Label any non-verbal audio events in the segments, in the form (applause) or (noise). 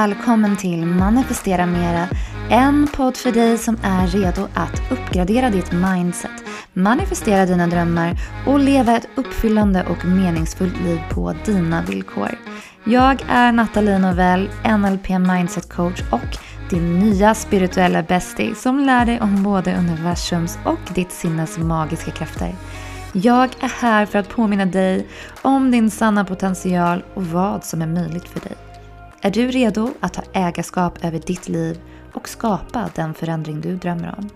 välkommen till Manifestera Mera. En podd för dig som är redo att uppgradera ditt mindset, manifestera dina drömmar och leva ett uppfyllande och meningsfullt liv på dina villkor. Jag är Nathalie Novell, NLP Mindset Coach och din nya spirituella bestie som lär dig om både universums och ditt sinnes magiska krafter. Jag är här för att påminna dig om din sanna potential och vad som är möjligt för dig. Är du redo att ta ägarskap över ditt liv och skapa den förändring du drömmer om?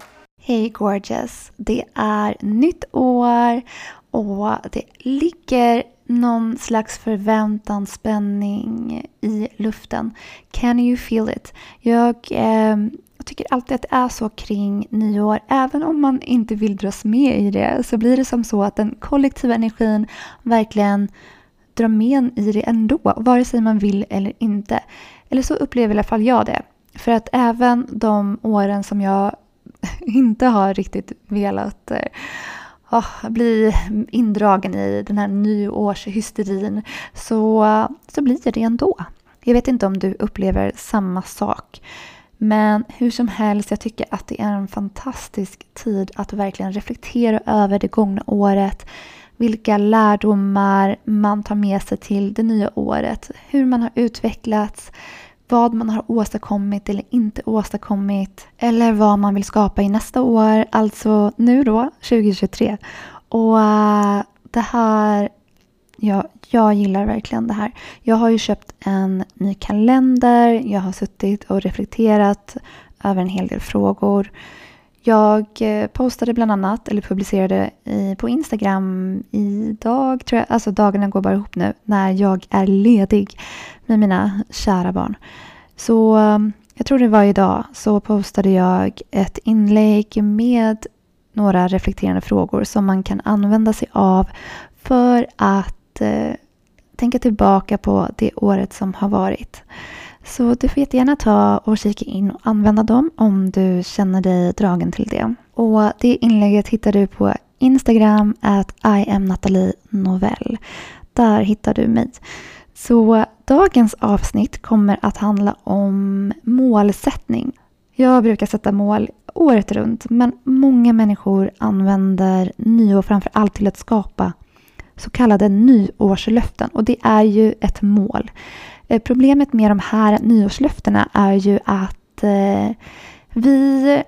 Hej gorgeous! Det är nytt år och det ligger någon slags förväntan, spänning i luften. Can you feel it? Jag, eh, jag tycker alltid att det är så kring nyår. Även om man inte vill dras med i det så blir det som så att den kollektiva energin verkligen drar med i det ändå, vare sig man vill eller inte. Eller så upplever i alla fall jag det. För att även de åren som jag (laughs) inte har riktigt velat oh, bli indragen i den här nyårshysterin så, så blir det ändå. Jag vet inte om du upplever samma sak. Men hur som helst, jag tycker att det är en fantastisk tid att verkligen reflektera över det gångna året. Vilka lärdomar man tar med sig till det nya året. Hur man har utvecklats vad man har åstadkommit eller inte åstadkommit eller vad man vill skapa i nästa år, alltså nu då, 2023. Och eh, det här, ja, jag gillar verkligen det här. Jag har ju köpt en ny kalender, jag har suttit och reflekterat över en hel del frågor. Jag eh, postade bland annat, eller publicerade i, på Instagram idag, tror jag, alltså dagarna går bara ihop nu, när jag är ledig med mina kära barn. Så eh, jag tror det var idag så postade jag ett inlägg med några reflekterande frågor som man kan använda sig av för att eh, tänka tillbaka på det året som har varit. Så du får jättegärna ta och kika in och använda dem om du känner dig dragen till det. Och det inlägget hittar du på Instagram at I. Där hittar du mig. Så dagens avsnitt kommer att handla om målsättning. Jag brukar sätta mål året runt men många människor använder nyår framför allt till att skapa så kallade nyårslöften och det är ju ett mål. Eh, problemet med de här nyårslöftena är ju att eh, vi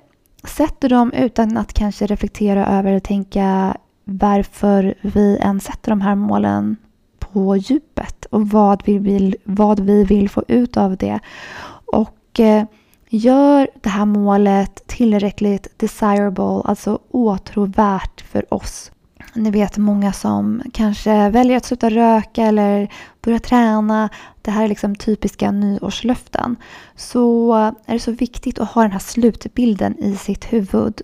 sätter dem utan att kanske reflektera över och tänka varför vi än sätter de här målen på djupet och vad vi vill, vad vi vill få ut av det. Och eh, gör det här målet tillräckligt desirable, alltså åtråvärt för oss. Ni vet många som kanske väljer att sluta röka eller börja träna. Det här är liksom typiska nyårslöften. Så är det så viktigt att ha den här slutbilden i sitt huvud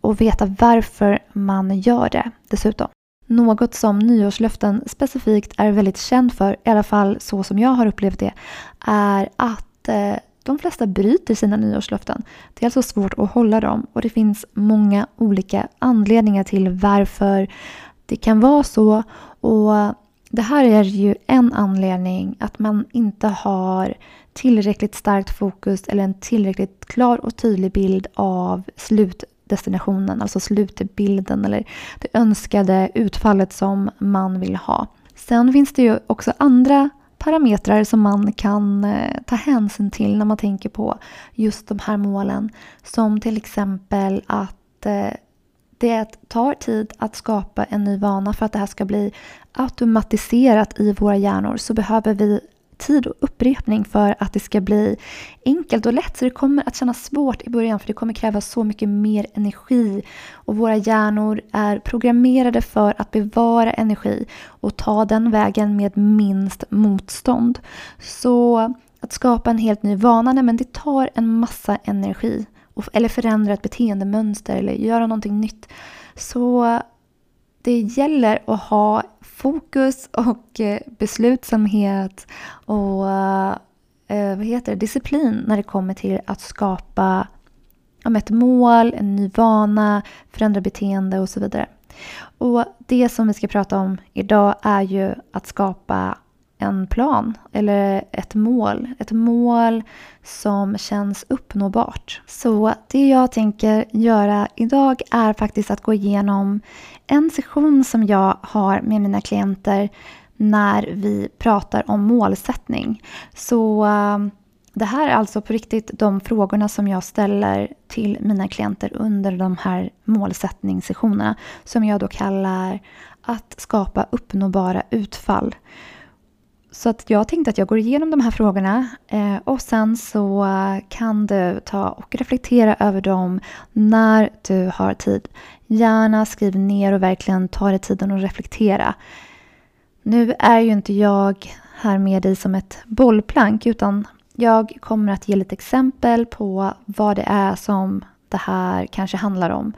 och veta varför man gör det dessutom. Något som nyårslöften specifikt är väldigt känd för, i alla fall så som jag har upplevt det, är att eh, de flesta bryter sina nyårslöften. Det är alltså svårt att hålla dem och det finns många olika anledningar till varför det kan vara så. Och det här är ju en anledning att man inte har tillräckligt starkt fokus eller en tillräckligt klar och tydlig bild av slutdestinationen, alltså slutbilden eller det önskade utfallet som man vill ha. Sen finns det ju också andra parametrar som man kan eh, ta hänsyn till när man tänker på just de här målen. Som till exempel att eh, det tar tid att skapa en ny vana för att det här ska bli automatiserat i våra hjärnor så behöver vi tid och upprepning för att det ska bli enkelt och lätt. Så det kommer att kännas svårt i början för det kommer kräva så mycket mer energi. Och våra hjärnor är programmerade för att bevara energi och ta den vägen med minst motstånd. Så att skapa en helt ny vana, nej, men det tar en massa energi. Eller förändra ett beteendemönster eller göra någonting nytt. Så det gäller att ha fokus och eh, beslutsamhet och eh, vad heter det, disciplin när det kommer till att skapa ett mål, en ny vana, förändra beteende och så vidare. Och det som vi ska prata om idag är ju att skapa en plan eller ett mål. Ett mål som känns uppnåbart. Så det jag tänker göra idag är faktiskt att gå igenom en session som jag har med mina klienter när vi pratar om målsättning. Så eh, det här är alltså på riktigt de frågorna som jag ställer till mina klienter under de här målsättningssessionerna som jag då kallar att skapa uppnåbara utfall. Så att jag tänkte att jag går igenom de här frågorna eh, och sen så kan du ta och reflektera över dem när du har tid. Gärna skriv ner och verkligen ta dig tiden att reflektera. Nu är ju inte jag här med dig som ett bollplank utan jag kommer att ge lite exempel på vad det är som det här kanske handlar om.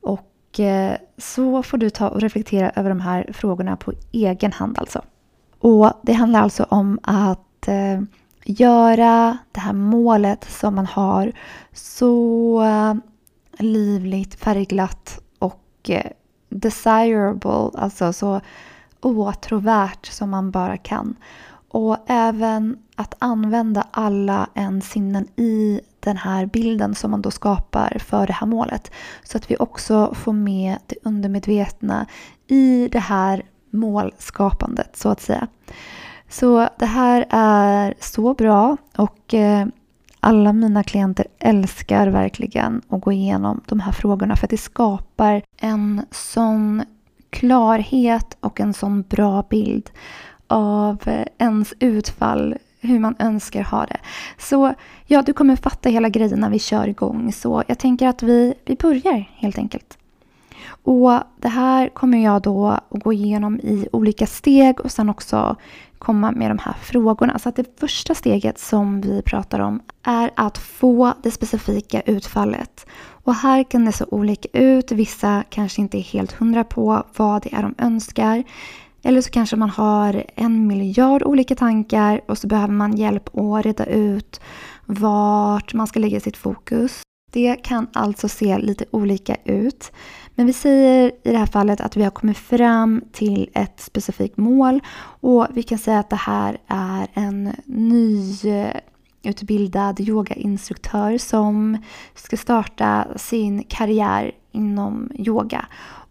Och eh, så får du ta och reflektera över de här frågorna på egen hand alltså. Och det handlar alltså om att eh, göra det här målet som man har så eh, livligt, färgglatt och eh, desirable, alltså så åtråvärt som man bara kan. Och även att använda alla ens sinnen i den här bilden som man då skapar för det här målet. Så att vi också får med det undermedvetna i det här målskapandet så att säga. Så det här är så bra och eh, alla mina klienter älskar verkligen att gå igenom de här frågorna för att det skapar en sån klarhet och en sån bra bild av eh, ens utfall, hur man önskar ha det. Så ja, du kommer fatta hela grejen när vi kör igång. Så jag tänker att vi, vi börjar helt enkelt. Och det här kommer jag då att gå igenom i olika steg och sen också komma med de här frågorna. Så att det första steget som vi pratar om är att få det specifika utfallet. Och här kan det se olika ut. Vissa kanske inte är helt hundra på vad det är de önskar. Eller så kanske man har en miljard olika tankar och så behöver man hjälp att reda ut vart man ska lägga sitt fokus. Det kan alltså se lite olika ut. Men vi säger i det här fallet att vi har kommit fram till ett specifikt mål och vi kan säga att det här är en nyutbildad eh, yogainstruktör som ska starta sin karriär inom yoga.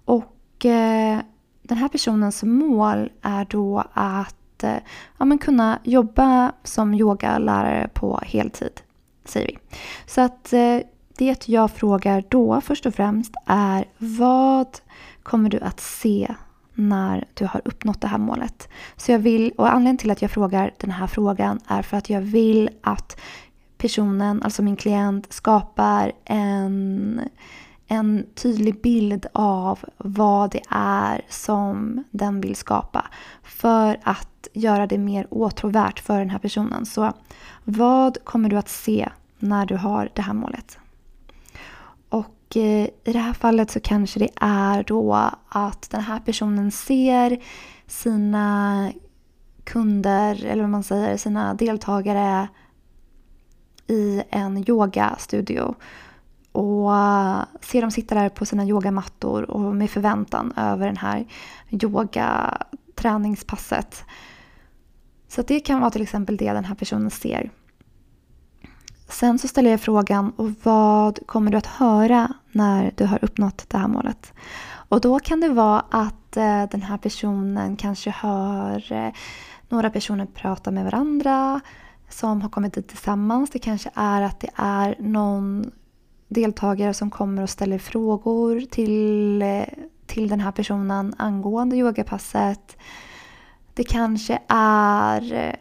Och eh, den här personens mål är då att eh, ja, men kunna jobba som yogalärare på heltid, säger vi. Så att eh, det jag frågar då först och främst är vad kommer du att se när du har uppnått det här målet? Så jag vill, och anledningen till att jag frågar den här frågan är för att jag vill att personen, alltså min klient, skapar en en tydlig bild av vad det är som den vill skapa för att göra det mer åtråvärt för den här personen. Så vad kommer du att se när du har det här målet? Eh, I det här fallet så kanske det är då att den här personen ser sina kunder, eller vad man säger, sina deltagare i en yogastudio och eh, ser dem sitta där på sina yogamattor och med förväntan över den här yogaträningspasset. Så det kan vara till exempel det den här personen ser. Sen så ställer jag frågan, och vad kommer du att höra när du har uppnått det här målet? Och då kan det vara att eh, den här personen kanske hör eh, några personer prata med varandra som har kommit dit tillsammans. Det kanske är att det är någon deltagare som kommer och ställer frågor till, eh, till den här personen angående yogapasset. Det kanske är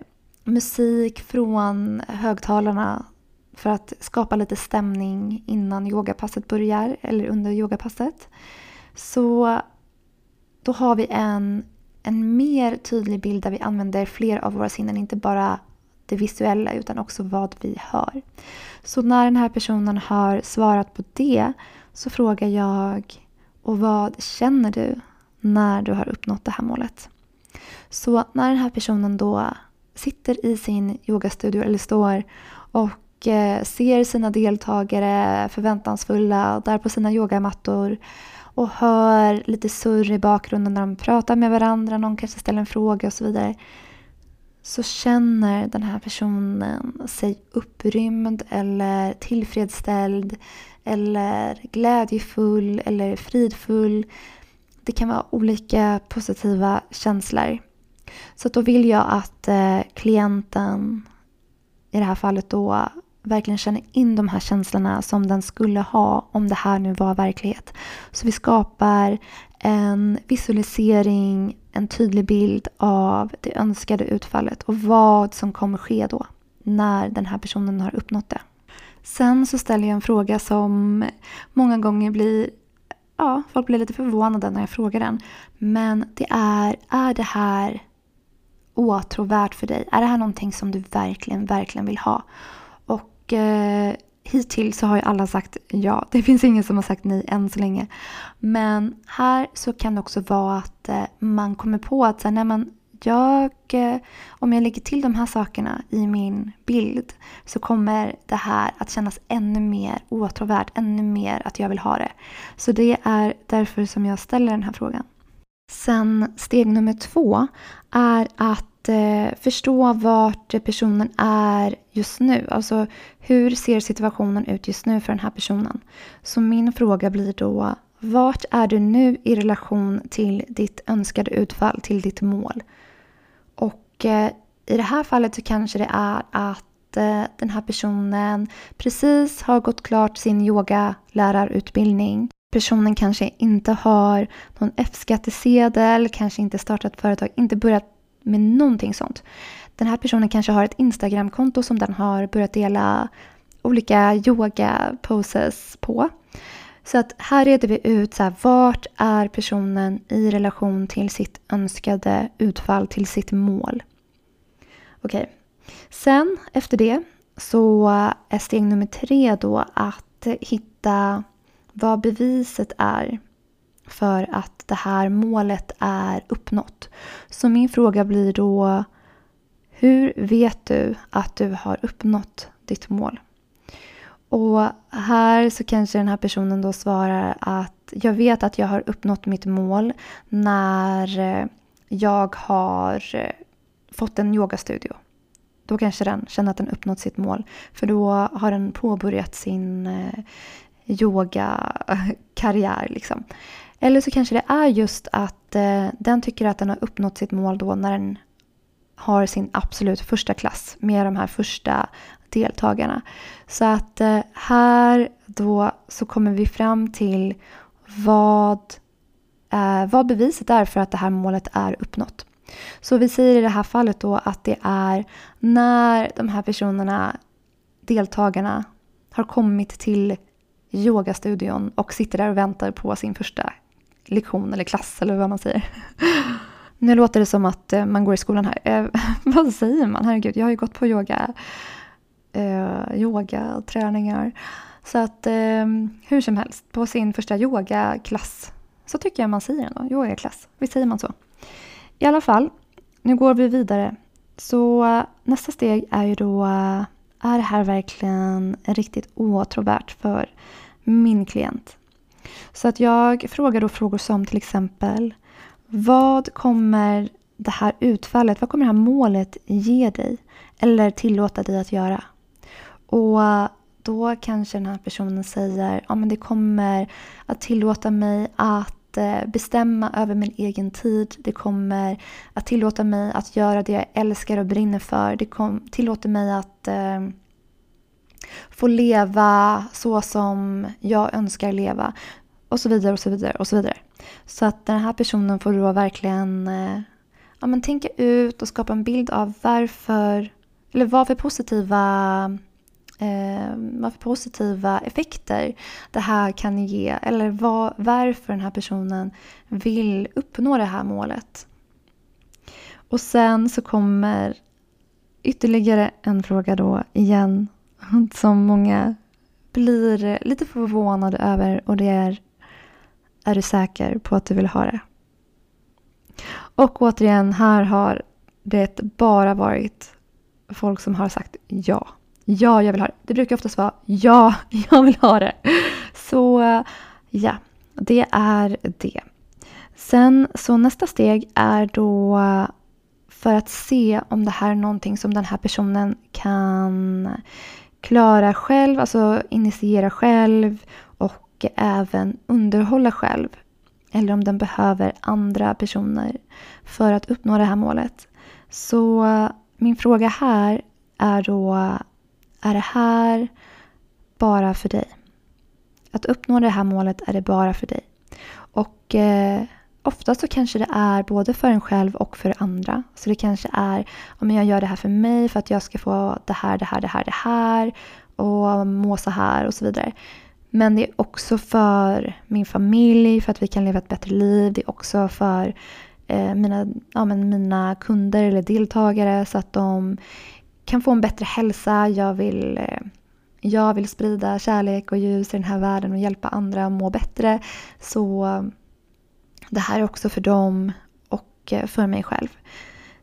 musik från högtalarna för att skapa lite stämning innan yogapasset börjar eller under yogapasset. Så då har vi en, en mer tydlig bild där vi använder fler av våra sinnen, inte bara det visuella utan också vad vi hör. Så när den här personen har svarat på det så frågar jag och vad känner du när du har uppnått det här målet? Så när den här personen då sitter i sin yogastudio eller står och Eh, ser sina deltagare förväntansfulla där på sina yogamattor och hör lite surr i bakgrunden när de pratar med varandra, någon kanske ställer en fråga och så vidare. så känner den här personen sig upprymd eller tillfredsställd eller glädjefull eller fridfull. Det kan vara olika positiva känslor. Så då vill jag att eh, klienten i det här fallet då verkligen känner in de här känslorna som den skulle ha om det här nu var verklighet. Så vi skapar en visualisering, en tydlig bild av det önskade utfallet och vad som kommer ske då när den här personen har uppnått det. Sen så ställer jag en fråga som många gånger blir Ja, folk blir lite förvånade när jag frågar den. Men det är, är det här åtråvärt för dig? Är det här någonting som du verkligen, verkligen vill ha? Och eh, hittills så har ju alla sagt ja. (laughs) Det finns ingen som har sagt nej än så länge. Men här så kan det också vara att eh, man kommer på att så här, när man jag, eh, om jag lägger till de här sakerna i min bild så kommer det här att kännas ännu mer åtråvärt, ännu mer att jag vill ha det. Så det är därför som jag ställer den här frågan. Sen steg nummer två är att eh, förstå vart personen är just nu. Alltså hur ser situationen ut just nu för den här personen? Så min fråga blir då vart är du nu i relation till ditt önskade utfall, till ditt mål? Och eh, i det här fallet så kanske det är att eh, den här personen precis har gått klart sin yogalärarutbildning. Personen kanske inte har någon F-skattesedel, kanske inte startat företag, inte börjat med någonting sånt. Den här personen kanske har ett Instagramkonto som den har börjat dela olika yoga-poses på. Så att här reder vi ut så här, vart är personen i relation till sitt önskade utfall, till sitt mål. Okej. Okay. Sen efter det så är steg nummer tre då att hitta vad beviset är för att det här målet är uppnått. Så min fråga blir då hur vet du att du har uppnått ditt mål? Och här så kanske den här personen då svarar att jag vet att jag har uppnått mitt mål när eh, jag har eh, fått en yogastudio. Då kanske den känner att den uppnått sitt mål. För då har den påbörjat sin eh, yogakarriär. Liksom. Eller så kanske det är just att eh, den tycker att den har uppnått sitt mål då när den har sin absolut första klass med de här första deltagarna. Så att eh, här då så kommer vi fram till vad, eh, vad beviset är för att det här målet är uppnått. Så vi säger i det här fallet då att det är när de här personerna, deltagarna, har kommit till yogastudion och sitter där och väntar på sin första lektion eller klass eller vad man säger. Nu låter det som att eh, man går i skolan här. Eh, (laughs) vad säger man? Herregud, jag har ju gått på yoga eh, yoga träningar. Så att eh, hur som helst, på sin första yogaklass så tycker jag man säger ändå, yogaklass. Visst säger man så? I alla fall, nu går vi vidare. Så eh, nästa steg är ju då, eh, är det här verkligen riktigt åtråvärt för min klient? Så att jag frågar då frågor som till exempel, vad kommer det här utfallet, vad kommer det här målet ge dig? Eller tillåta dig att göra? Och då kanske den här personen säger ja det kommer att tillåta mig att eh, bestämma över min egen tid. Det kommer att tillåta mig att göra det jag älskar och brinner för. Det kom, tillåter mig att eh, få leva så som jag önskar leva. Och så vidare och så vidare och så vidare. Så att den här personen får då verkligen eh, ja, men tänka ut och skapa en bild av varför, eller vad för positiva eh, vad för positiva effekter det här kan ge eller vad, varför den här personen vill uppnå det här målet. Och sen så kommer ytterligare en fråga då igen (laughs) som många blir lite förvånade över och det är Är du säker på att du vill ha det? Och återigen, här har det bara varit folk som har sagt ja. Ja, jag vill ha det. Det brukar oftast vara ja, (laughs) jag vill ha det. Så ja, det är det. Sen så nästa steg är då för att se om det här är någonting som den här personen kan klara själv, alltså initiera själv och även underhålla själv. Eller om den behöver andra personer för att uppnå det här målet. Så min fråga här är då, är det här bara för dig? Att uppnå det här målet är det bara för dig. Och eh, ofta så kanske det är både för en själv och för andra. Så det kanske är, om jag gör det här för mig för att jag ska få det här, det här, det här, det här och må så här och så vidare. Men det är också för min familj, för att vi kan leva ett bättre liv. Det är också för eh, mina, ja, men mina kunder eller deltagare så att de kan få en bättre hälsa. Jag vill, eh, jag vill sprida kärlek och ljus i den här världen och hjälpa andra att må bättre. Så det här är också för dem och eh, för mig själv.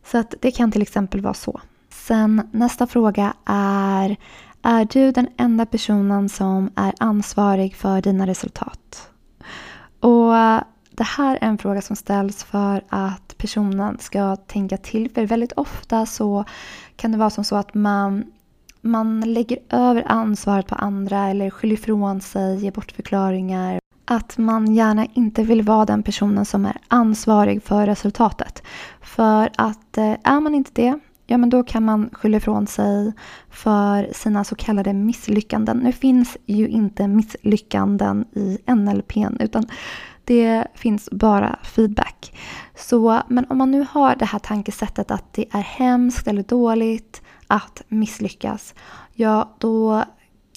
Så att det kan till exempel vara så. Sen nästa fråga är är du den enda personen som är ansvarig för dina resultat? Och det här är en fråga som ställs för att personen ska tänka till. För väldigt ofta så kan det vara som så att man, man lägger över ansvaret på andra eller skyller ifrån sig, ger bort förklaringar. Att man gärna inte vill vara den personen som är ansvarig för resultatet. För att eh, är man inte det ja men då kan man skylla ifrån sig för sina så kallade misslyckanden. Nu finns ju inte misslyckanden i NLP utan det finns bara feedback. Så, men om man nu har det här tankesättet att det är hemskt eller dåligt att misslyckas, ja då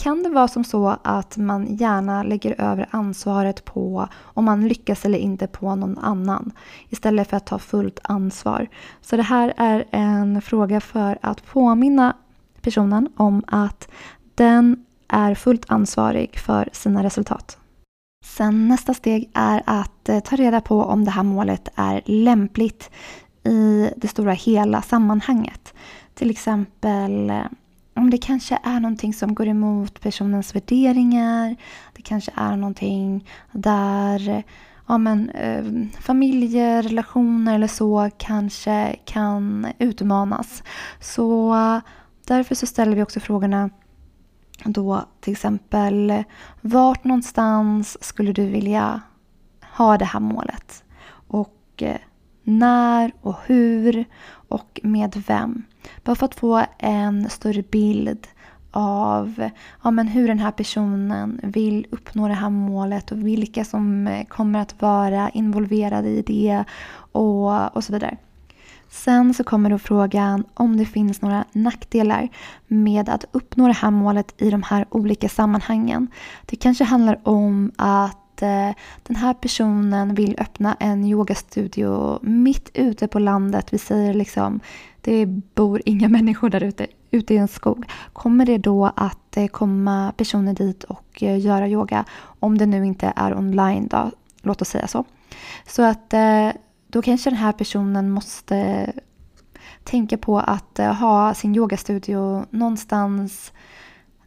kan det vara som så att man gärna lägger över ansvaret på om man lyckas eller inte på någon annan istället för att ta fullt ansvar. Så det här är en fråga för att påminna personen om att den är fullt ansvarig för sina resultat. Sen nästa steg är att eh, ta reda på om det här målet är lämpligt i det stora hela sammanhanget. Till exempel eh, om det kanske är någonting som går emot personens värderingar. Det kanske är någonting där ja, men, eh, familjer, relationer eller så kanske kan utmanas. Så därför så ställer vi också frågorna då till exempel vart någonstans skulle du vilja ha det här målet? Och eh, när och hur och med vem. Bara för att få en större bild av ja, men hur den här personen vill uppnå det här målet och vilka som eh, kommer att vara involverade i det och, och så vidare. Sen så kommer då frågan om det finns några nackdelar med att uppnå det här målet i de här olika sammanhangen. Det kanske handlar om att att eh, den här personen vill öppna en yogastudio mitt ute på landet. Vi säger liksom, det bor inga (laughs) människor där ute, ute i en skog. Kommer det då att eh, komma personer dit och eh, göra yoga? Om det nu inte är online då, låt oss säga så. Så att då kanske den här personen måste tänka på att ha sin yogastudio någonstans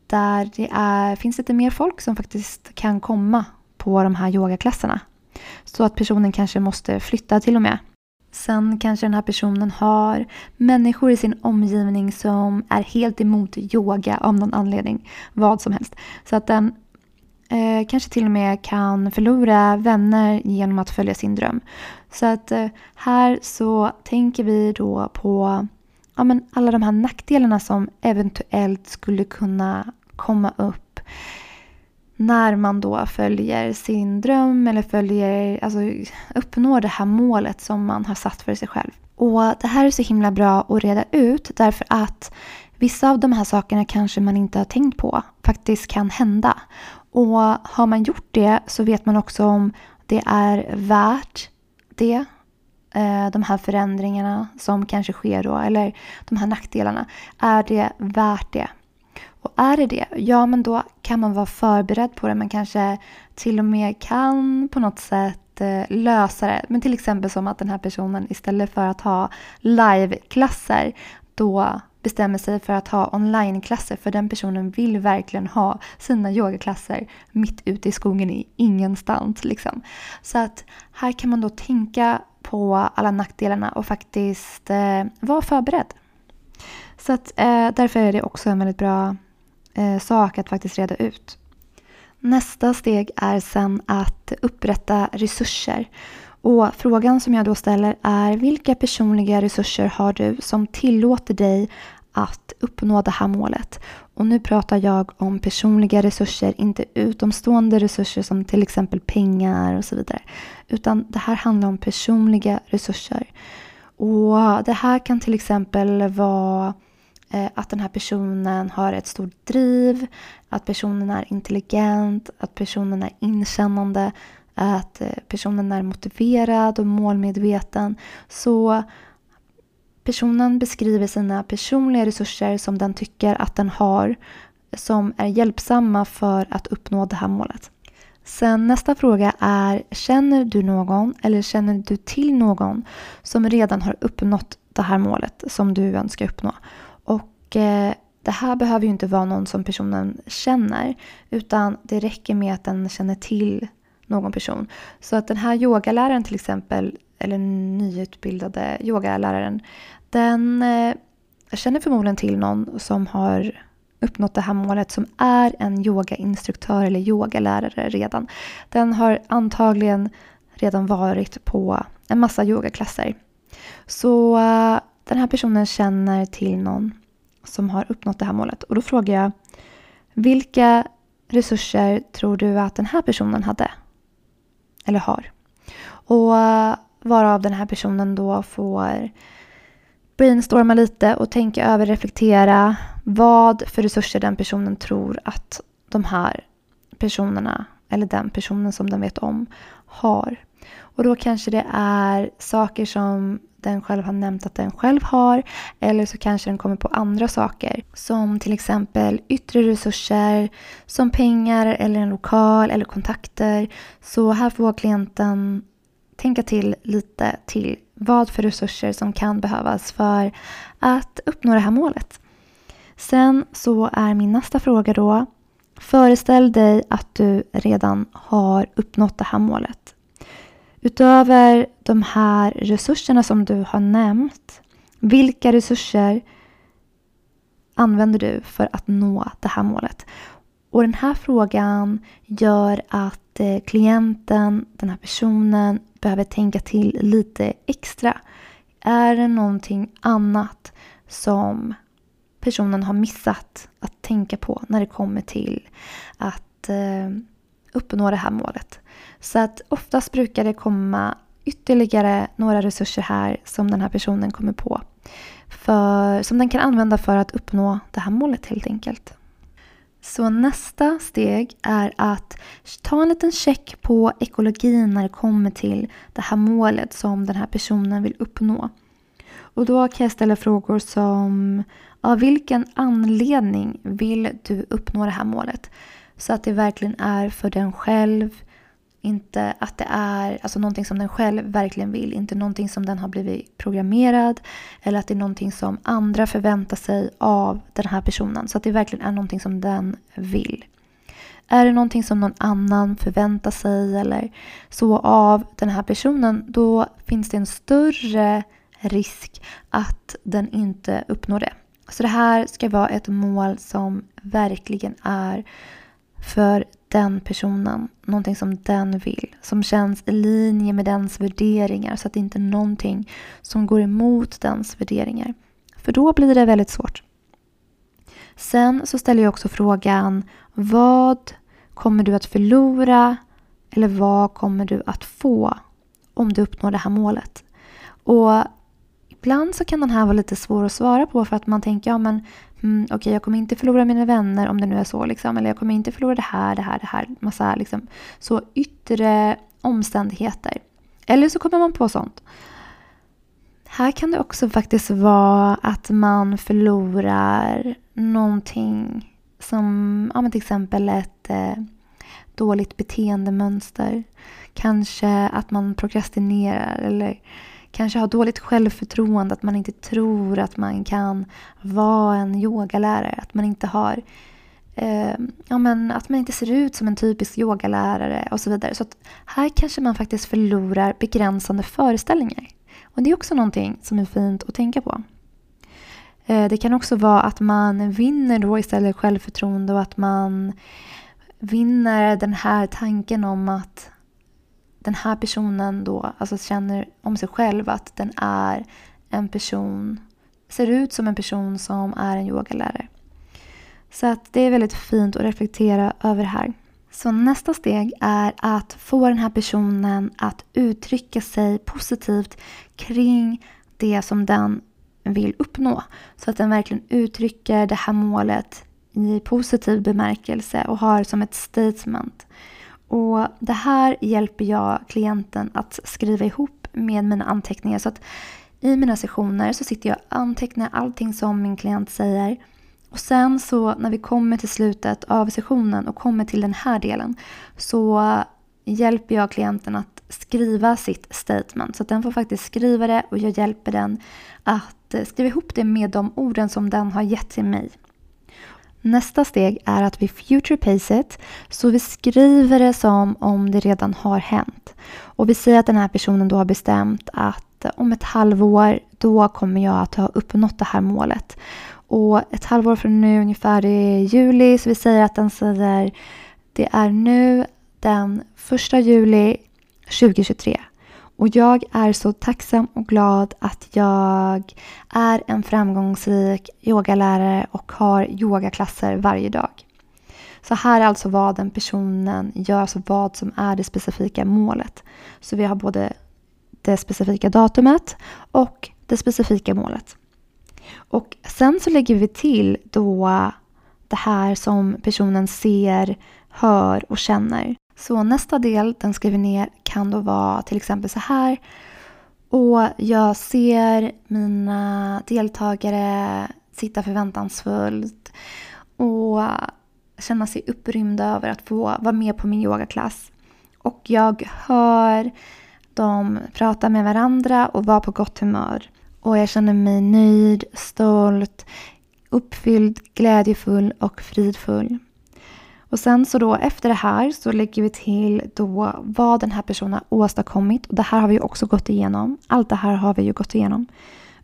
där det är, finns lite mer folk som faktiskt kan komma på de här yogaklasserna. Så att personen kanske måste flytta till och med. Sen kanske den här personen har människor i sin omgivning som är helt emot yoga av någon anledning. Vad som helst. Så att den eh, kanske till och med kan förlora vänner genom att följa sin dröm. Så att eh, här så tänker vi då på ja, men alla de här nackdelarna som eventuellt skulle kunna komma upp när man då följer sin dröm eller följer, alltså uppnår det här målet som man har satt för sig själv. Och det här är så himla bra att reda ut därför att vissa av de här sakerna kanske man inte har tänkt på faktiskt kan hända. Och har man gjort det så vet man också om det är värt det eh, de här förändringarna som kanske sker då, eller de här nackdelarna. Är det värt det? Och är det det, ja men då kan man vara förberedd på det. Man kanske till och med kan på något sätt eh, lösa det. Men till exempel som att den här personen istället för att ha liveklasser då bestämmer sig för att ha onlineklasser för den personen vill verkligen ha sina yogaklasser mitt ute i skogen i ingenstans. Liksom. Så att här kan man då tänka på alla nackdelarna och faktiskt eh, vara förberedd. Så att, eh, därför är det också en väldigt bra eh, sak att faktiskt reda ut. Nästa steg är sen att upprätta resurser. Och frågan som jag då ställer är vilka personliga resurser har du som tillåter dig att uppnå det här målet? Och nu pratar jag om personliga resurser, inte utomstående resurser som till exempel pengar och så vidare. Utan det här handlar om personliga resurser. Och det här kan till exempel vara Eh, att den här personen har ett stort driv, att personen är intelligent, att personen är inkännande, att eh, personen är motiverad och målmedveten. Så personen beskriver sina personliga resurser som den tycker att den har som är hjälpsamma för att uppnå det här målet. Sen nästa fråga är, känner du någon eller känner du till någon som redan har uppnått det här målet som du önskar uppnå? Eh, det här behöver ju inte vara någon som personen känner utan det räcker med att den känner till någon person. Så att den här yogaläraren till exempel, eller nyutbildade yogaläraren, den eh, känner förmodligen till någon som har uppnått det här målet som är en yogainstruktör eller yogalärare redan. Den har antagligen redan varit på en massa yogaklasser. Så eh, den här personen känner till någon som har uppnått det här målet. Och då frågar jag, vilka resurser tror du att den här personen hade? Eller har? Och eh, varav den här personen då får brainstorma lite och tänka över, reflektera vad för resurser den personen tror att de här personerna eller den personen som den vet om har. Och då kanske det är saker som den själv har nämnt att den själv har eller så kanske den kommer på andra saker som till exempel yttre resurser som pengar eller en lokal eller kontakter. Så här får klienten tänka till lite till vad för resurser som kan behövas för att uppnå det här målet. Sen så är min nästa fråga då Föreställ dig att du redan har uppnått det här målet. Utöver de här resurserna som du har nämnt, vilka resurser använder du för att nå det här målet? Och den här frågan gör att eh, klienten, den här personen, behöver tänka till lite extra. Är det någonting annat som personen har missat att tänka på när det kommer till att eh, uppnå det här målet? Så att oftast brukar det komma ytterligare några resurser här som den här personen kommer på. För, som den kan använda för att uppnå det här målet helt enkelt. Så nästa steg är att ta en liten check på ekologin när det kommer till det här målet som den här personen vill uppnå. Och då kan jag ställa frågor som av vilken anledning vill du uppnå det här målet? Så att det verkligen är för den själv, inte att det är alltså någonting som den själv verkligen vill, inte någonting som den har blivit programmerad eller att det är någonting som andra förväntar sig av den här personen. Så att det verkligen är någonting som den vill. Är det någonting som någon annan förväntar sig eller så av den här personen, då finns det en större risk att den inte uppnår det. Så det här ska vara ett mål som verkligen är för den personen, någonting som den vill, som känns i linje med dens värderingar så att det inte är någonting som går emot dens värderingar. För då blir det väldigt svårt. Sen så ställer jag också frågan vad kommer du att förlora eller vad kommer du att få om du uppnår det här målet? Och ibland så kan den här vara lite svår att svara på för att man tänker ja men mm, okej okay, jag kommer inte förlora mina vänner om det nu är så liksom. Eller jag kommer inte förlora det här, det här, det här. Massa liksom så yttre omständigheter. Eller så kommer man på sånt. Här kan det också faktiskt vara att man förlorar någonting som ja, till exempel ett eh, dåligt beteendemönster. Kanske att man prokrastinerar eller kanske har dåligt självförtroende, att man inte tror att man kan vara en yogalärare, att man inte har eh, ja, men att man inte ser ut som en typisk yogalärare och så vidare. Så att här kanske man faktiskt förlorar begränsande föreställningar. Och det är också någonting som är fint att tänka på. Eh, det kan också vara att man vinner då istället självförtroende och att man vinner den här tanken om att den här personen då alltså känner om sig själv att den är en person, ser ut som en person som är en yogalärare. Så att det är väldigt fint att reflektera över det här. Så nästa steg är att få den här personen att uttrycka sig positivt kring det som den vill uppnå. Så att den verkligen uttrycker det här målet i positiv bemärkelse och har som ett statement. Och det här hjälper jag klienten att skriva ihop med mina anteckningar. Så att i mina sessioner så sitter jag och antecknar allting som min klient säger. Och sen så när vi kommer till slutet av sessionen och kommer till den här delen så hjälper jag klienten att skriva sitt statement. Så att den får faktiskt skriva det och jag hjälper den att skriva ihop det med de orden som den har gett till mig. Nästa steg är att vi future pace it, så vi skriver det som om det redan har hänt. Och vi säger att den här personen då har bestämt att eh, om ett halvår, då kommer jag att ha uppnått det här målet. Och ett halvår från nu, ungefär i juli, så vi säger att den säger det är nu den första juli 2023. Och jag är så tacksam och glad att jag är en framgångsrik yogalärare och har yogaklasser varje dag. Så här är alltså vad den personen gör, alltså vad som är det specifika målet. Så vi har både det specifika datumet och det specifika målet. Och sen så lägger vi till då det här som personen ser, hör och känner. Så nästa del, den skriver ner, kan då vara till exempel så här. Och jag ser mina deltagare sitta förväntansfullt och känna sig upprymda över att få vara med på min yogaklass. Och jag hör dem prata med varandra och vara på gott humör. Och jag känner mig nöjd, stolt, uppfylld, glädjefull och fridfull. Och sen så då efter det här så lägger vi till då vad den här personen har åstadkommit. Och det här har vi också gått igenom. Allt det här har vi ju gått igenom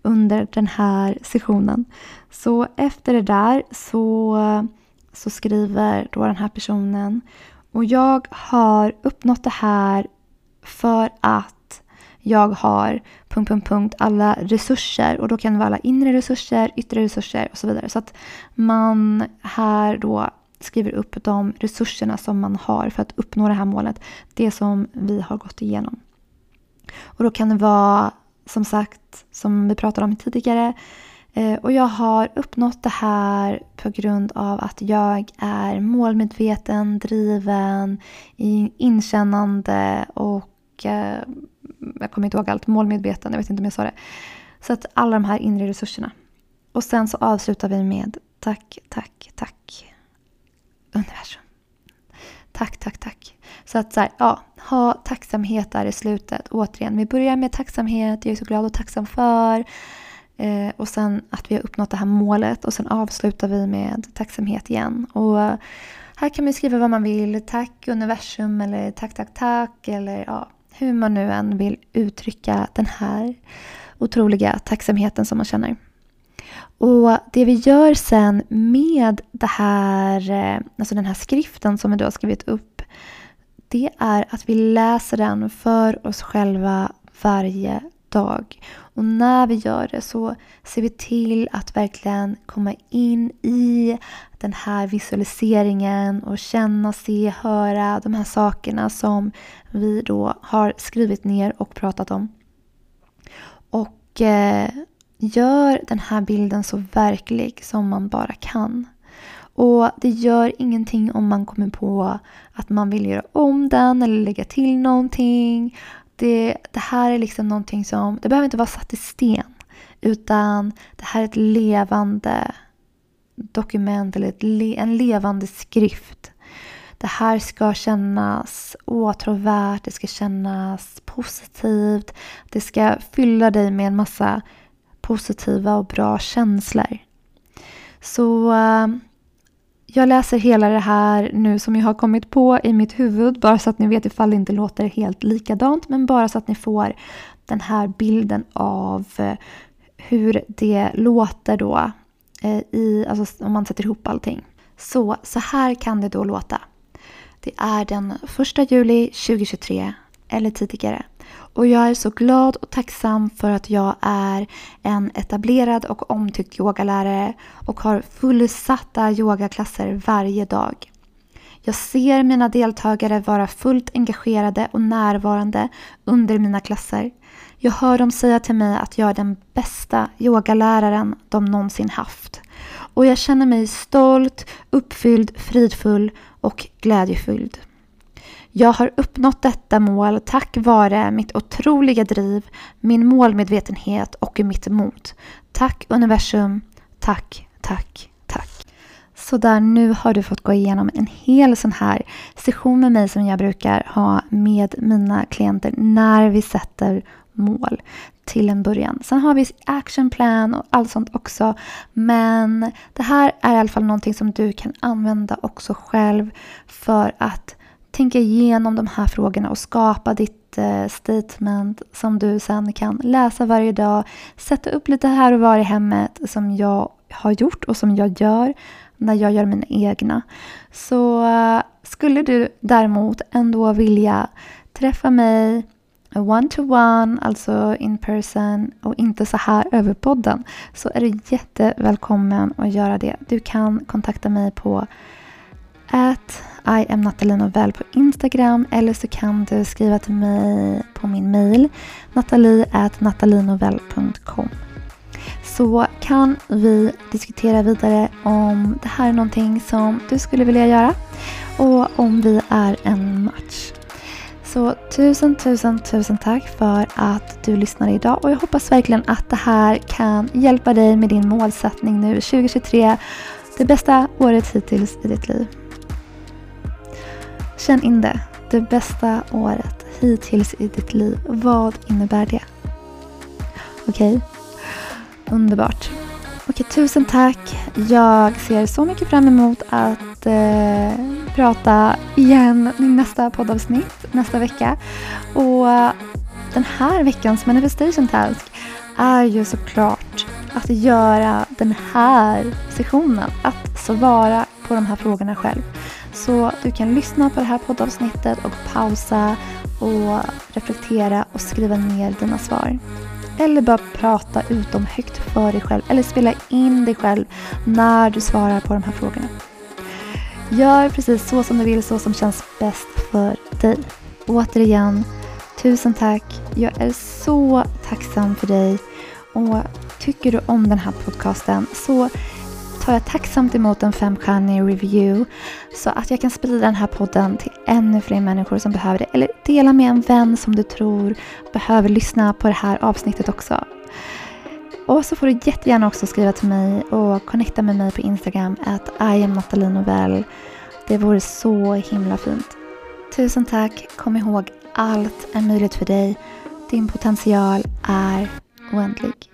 under den här sessionen. Så efter det där så, så skriver då den här personen och jag har uppnått det här för att jag har punkt, punkt, punkt, alla resurser. Och då kan det vara alla inre resurser, yttre resurser och så vidare. Så att man här då skriver upp de resurserna som man har för att uppnå det här målet. Det som vi har gått igenom. Och då kan det vara, som sagt, som vi pratade om tidigare, eh, och jag har uppnått det här på grund av att jag är målmedveten, driven, inkännande och eh, jag kommer inte ihåg allt, målmedveten, jag vet inte om jag sa det. Så att alla de här inre resurserna. Och sen så avslutar vi med tack, tack, tack universum. Tack, tack, tack. Så att så här, ja, ha tacksamhet där i slutet. Återigen, vi börjar med tacksamhet, jag är så glad och tacksam för. Eh, och sen att vi har uppnått det här målet och sen avslutar vi med tacksamhet igen. Och här kan man skriva vad man vill. Tack universum eller tack, tack, tack. Eller ja, hur man nu än vill uttrycka den här otroliga tacksamheten som man känner. Och det vi gör sen med det här, eh, alltså den här skriften som vi då har skrivit upp, det är att vi läser den för oss själva varje dag. Och när vi gör det så ser vi till att verkligen komma in i den här visualiseringen och känna, se, höra de här sakerna som vi då har skrivit ner och pratat om. Och eh, Gör den här bilden så verklig som man bara kan. Och det gör ingenting om man kommer på att man vill göra om den eller lägga till någonting. Det, det här är liksom någonting som, det behöver inte vara satt i sten. Utan det här är ett levande dokument eller ett, en levande skrift. Det här ska kännas åtråvärt, det ska kännas positivt. Det ska fylla dig med en massa positiva och bra känslor. Så eh, Jag läser hela det här nu som jag har kommit på i mitt huvud bara så att ni vet ifall det inte låter helt likadant men bara så att ni får den här bilden av eh, hur det låter då eh, i, alltså om man sätter ihop allting. Så, så här kan det då låta. Det är den 1 juli 2023 eller tidigare. Och jag är så glad och tacksam för att jag är en etablerad och omtyckt yogalärare och har fullsatta yogaklasser varje dag. Jag ser mina deltagare vara fullt engagerade och närvarande under mina klasser. Jag hör dem säga till mig att jag är den bästa yogaläraren de någonsin haft. Och jag känner mig stolt, uppfylld, fridfull och glädjefylld. Jag har uppnått detta mål tack vare mitt otroliga driv, min målmedvetenhet och mitt mod. Tack universum. Tack, tack, tack. Så där, nu har du fått gå igenom en hel sån här session med mig som jag brukar ha med mina klienter när vi sätter mål till en början. Sen har vi action plan och allt sånt också. Men det här är i alla fall någonting som du kan använda också själv för att tänka igenom de här frågorna och skapa ditt eh, statement som du sen kan läsa varje dag. Sätta upp lite här och var i hemmet som jag har gjort och som jag gör när jag gör mina egna. Så eh, skulle du däremot ändå vilja träffa mig one-to-one, alltså in person och inte så här över podden så är du jättevälkommen att göra det. Du kan kontakta mig på at i am Nathalie Novell på Instagram eller så kan du skriva till mig på min mail natalie.natalinovell.com så kan vi diskutera vidare om det här är någonting som du skulle vilja göra och om vi är en match. Så tusen, tusen, tusen tack för att du lyssnade idag och jag hoppas verkligen att det här kan hjälpa dig med din målsättning nu 2023. Det bästa året hittills i ditt liv. Känn in det. Det bästa året hittills i ditt liv. Vad innebär det? Okej? Okay. Underbart. Okej, tusen tack. Jag ser så mycket fram emot att eh, prata igen i nästa poddavsnitt nästa vecka. Och den här veckans manifestation task är ju såklart att göra den här sessionen. Att svara på de här frågorna själv. Så du kan lyssna på det här poddavsnittet och pausa och reflektera och skriva ner dina svar. Eller bara prata ut dem högt för dig själv eller spela in dig själv när du svarar på de här frågorna. Gör precis så som du vill, så som känns bäst för dig. Återigen, tusen tack. Jag är så tacksam för dig. Och tycker du om den här podcasten så tar jag tacksamt emot en femstjärnig review så att jag kan sprida den här podden till ännu fler människor som behöver det. Eller dela med en vän som du tror behöver lyssna på det här avsnittet också. Och så får du jättegärna också skriva till mig och connecta med mig på Instagram att I am Nathalie Det vore så himla fint. Tusen tack. Kom ihåg, allt är möjligt för dig. Din potential är oändlig.